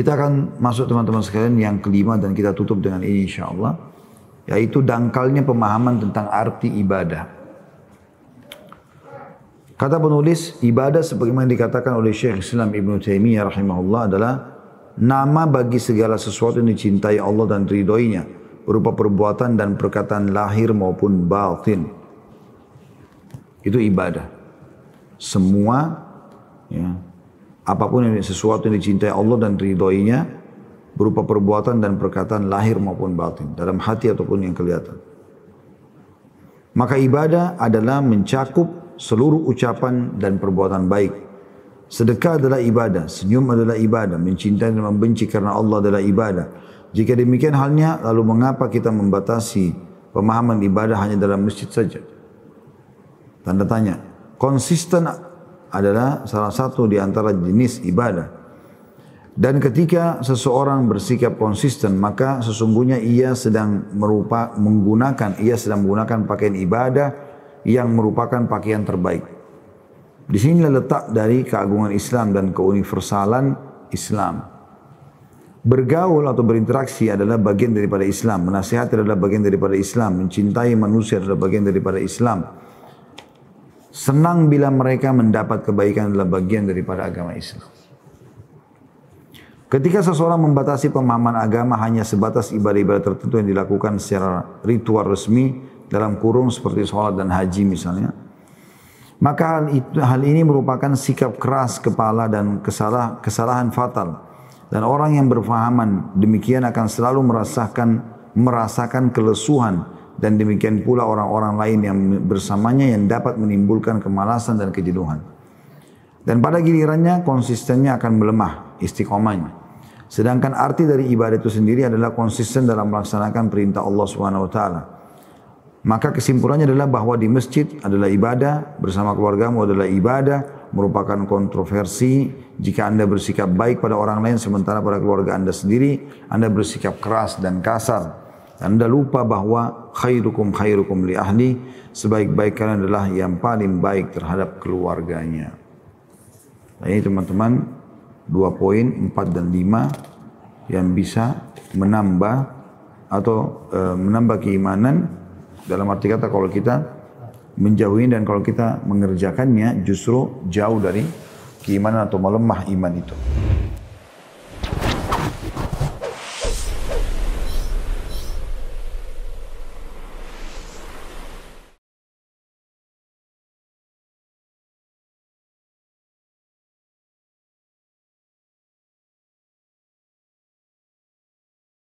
Kita akan masuk teman-teman sekalian yang kelima dan kita tutup dengan ini insya Allah. Yaitu dangkalnya pemahaman tentang arti ibadah. Kata penulis, ibadah sebagaimana dikatakan oleh Syekh Islam Ibn Taimiyah rahimahullah adalah nama bagi segala sesuatu yang dicintai Allah dan ridhoinya berupa perbuatan dan perkataan lahir maupun batin. Itu ibadah. Semua ya, apa pun yang sesuatu yang dicintai Allah dan ridhoinya berupa perbuatan dan perkataan lahir maupun batin dalam hati ataupun yang kelihatan. Maka ibadah adalah mencakup seluruh ucapan dan perbuatan baik. Sedekah adalah ibadah, senyum adalah ibadah, mencintai dan membenci karena Allah adalah ibadah. Jika demikian halnya, lalu mengapa kita membatasi pemahaman ibadah hanya dalam masjid saja? Tanda tanya. Konsisten adalah salah satu di antara jenis ibadah. Dan ketika seseorang bersikap konsisten, maka sesungguhnya ia sedang merupa, menggunakan, ia sedang menggunakan pakaian ibadah yang merupakan pakaian terbaik. Di sini letak dari keagungan Islam dan keuniversalan Islam. Bergaul atau berinteraksi adalah bagian daripada Islam. Menasihati adalah bagian daripada Islam. Mencintai manusia adalah bagian daripada Islam. Senang bila mereka mendapat kebaikan adalah bagian daripada agama Islam. Ketika seseorang membatasi pemahaman agama hanya sebatas ibadah-ibadah tertentu yang dilakukan secara ritual resmi dalam kurung seperti sholat dan haji misalnya, maka hal, itu, hal ini merupakan sikap keras kepala dan kesalah, kesalahan fatal. Dan orang yang berfahaman demikian akan selalu merasakan merasakan kelesuhan dan demikian pula orang-orang lain yang bersamanya yang dapat menimbulkan kemalasan dan kejenuhan. Dan pada gilirannya konsistennya akan melemah istiqomahnya. Sedangkan arti dari ibadah itu sendiri adalah konsisten dalam melaksanakan perintah Allah Subhanahu wa taala. Maka kesimpulannya adalah bahwa di masjid adalah ibadah, bersama keluargamu adalah ibadah, merupakan kontroversi jika Anda bersikap baik pada orang lain sementara pada keluarga Anda sendiri Anda bersikap keras dan kasar. Anda lupa bahwa khairukum khairukum li ahli sebaik-baik kalian adalah yang paling baik terhadap keluarganya. Nah, ini teman-teman dua poin empat dan lima yang bisa menambah atau e, menambah keimanan dalam arti kata kalau kita menjauhi dan kalau kita mengerjakannya justru jauh dari keimanan atau melemah iman itu.